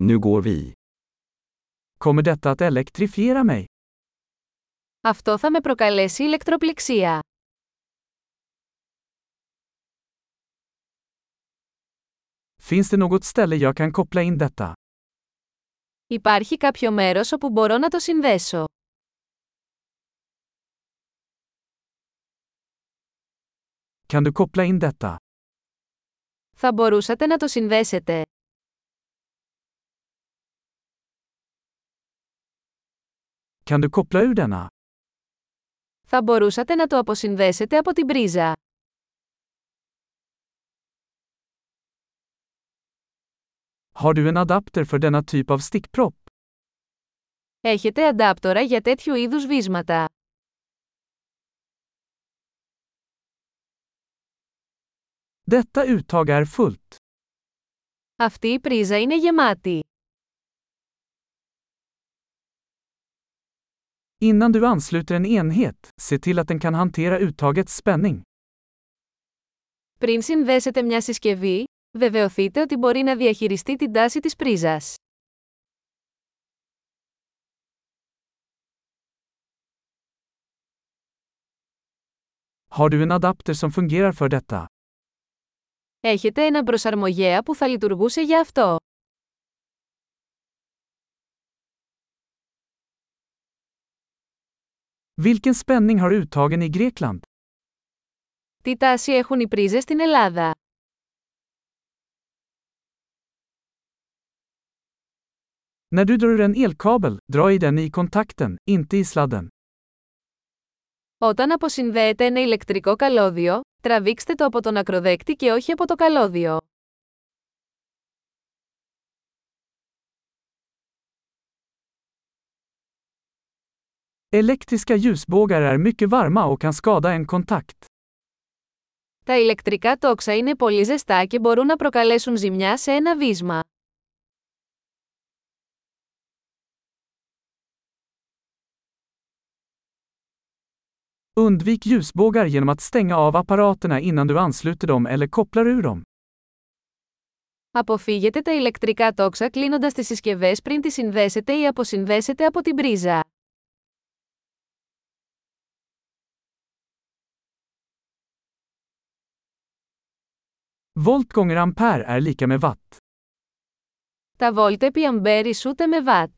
Nu går vi. Kommer detta att elektrifiera mig? Αυτό θα με προκαλέσει ηλεκτροπληξία. Finns det något ställe jag kan koppla in detta? Υπάρχει κάποιο μέρος όπου μπορώ να το συνδέσω. Kan du koppla in detta? Θα μπορούσατε να το συνδέσετε. Kan du koppla ur denna? Θα μπορούσατε να το αποσυνδέσετε από την πρίζα. Har du en adapter för denna typ av stickpropp? Έχετε αντάπτορα για τέτοιου είδους βίσματα. Detta uttag är fullt. Αυτή η πρίζα είναι γεμάτη. Innan du ansluter en enhet, se till att den kan hantera uttagets spänning. Πριν συνδέσετε μια συσκευή, βεβαιωθείτε ότι μπορεί να διαχειριστεί την τάση της πρίζας. Har du en adapter som fungerar för detta? Έχετε ένα προσαρμογέα που θα λειτουργούσε για αυτό. Vilken spänning har uttagen i Grekland? Τι τάση έχουν οι πρίζες στην Ελλάδα; När du drar ur en elkabel, dra i den i kontakten, inte i sladden. Όταν αποσυνδέετε ένα ηλεκτρικό καλώδιο, τραβήξτε το από τον ακροδέκτη και όχι από το καλώδιο. Elektriska ljusbågar är mycket varma och kan skada en kontakt. Τα ηλεκτρικά τόξα είναι πολύ ζεστά και μπορούν να προκαλέσουν ζημιά σε ένα βίσμα. Undvik ljusbågar genom att stänga av apparaterna innan du ansluter dem eller kopplar ur dem. Αποφύγετε τα ηλεκτρικά τόξα κλείνοντας τις συσκευές πριν τις συνδέσετε ή αποσυνδέσετε από την πρίζα. Volt gånger ampere är lika med watt. Τα βόλτ επί αμπέρ ισούται με βατ.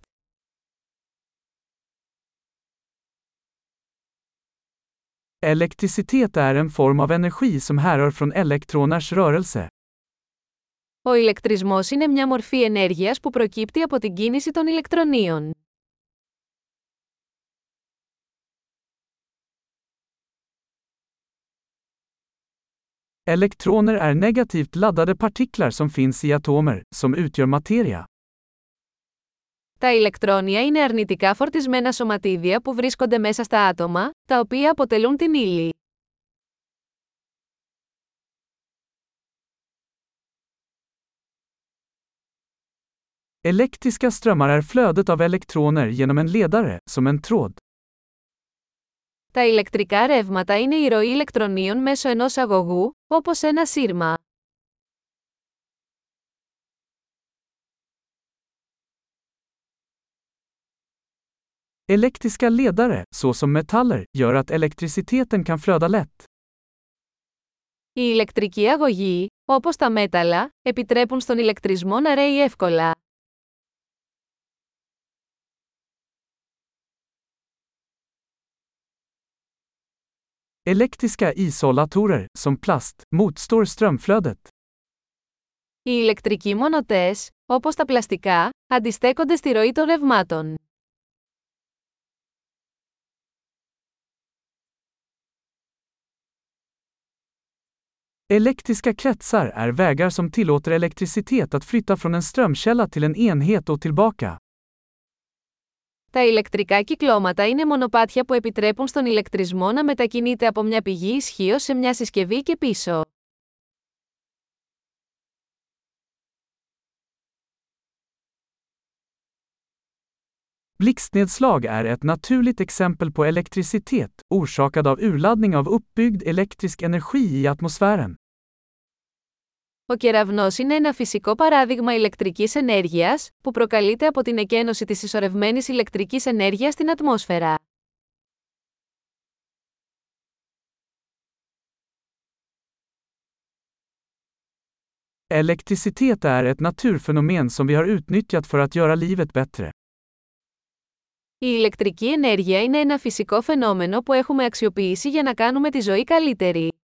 Elektricitet är en form av energi som härrör från elektroners rörelse. Ο ηλεκτρισμός είναι μια μορφή ενέργειας που προκύπτει από την κίνηση των ηλεκτρονίων. Elektroner är negativt laddade partiklar som finns i atomer, som utgör materia. Τα ηλεκτρόνια είναι αρνητικά φορτισμένα σωματίδια που βρίσκονται μέσα στα άτομα, τα οποία αποτελούν την ύλη. Elektriska strömmar är flödet av elektroner genom en ledare, som en tråd. Τα ηλεκτρικά ρεύματα είναι η ροή ηλεκτρονίων μέσω ενός αγωγού, όπως ένα σύρμα. Elektriska ledare, såsom metaller, gör att elektriciteten kan flöda lätt. Οι ηλεκτρικοί αγωγοί, όπως τα μέταλλα, επιτρέπουν στον ηλεκτρισμό να ρέει εύκολα. Elektriska isolatorer, som plast, motstår strömflödet. Οι ηλεκτρικοί μονοτές, όπως τα πλαστικά, αντιστέκονται στη ροή των ρευμάτων. Elektriska kretsar är vägar som tillåter elektricitet att flytta från en strömkälla till en enhet och tillbaka. Τα ηλεκτρικά κυκλώματα είναι μονοπάτια που επιτρέπουν στον ηλεκτρισμό να μετακινείται από μια πηγή ισχύω σε μια συσκευή και πίσω. Blixtnedslag är ett naturligt exempel på elektricitet, orsakad av urladdning av uppbyggd elektrisk energi i atmosfären. Ο κεραυνός είναι ένα φυσικό παράδειγμα ηλεκτρικής ενέργειας, που προκαλείται από την εκένωση της ισορρευμένης ηλεκτρικής ενέργειας στην ατμόσφαιρα. Elektricitet är ett naturfenomen som vi har utnyttjat för att göra livet bättre. Η ηλεκτρική ενέργεια είναι ένα φυσικό φαινόμενο που έχουμε αξιοποιήσει για να κάνουμε τη ζωή καλύτερη.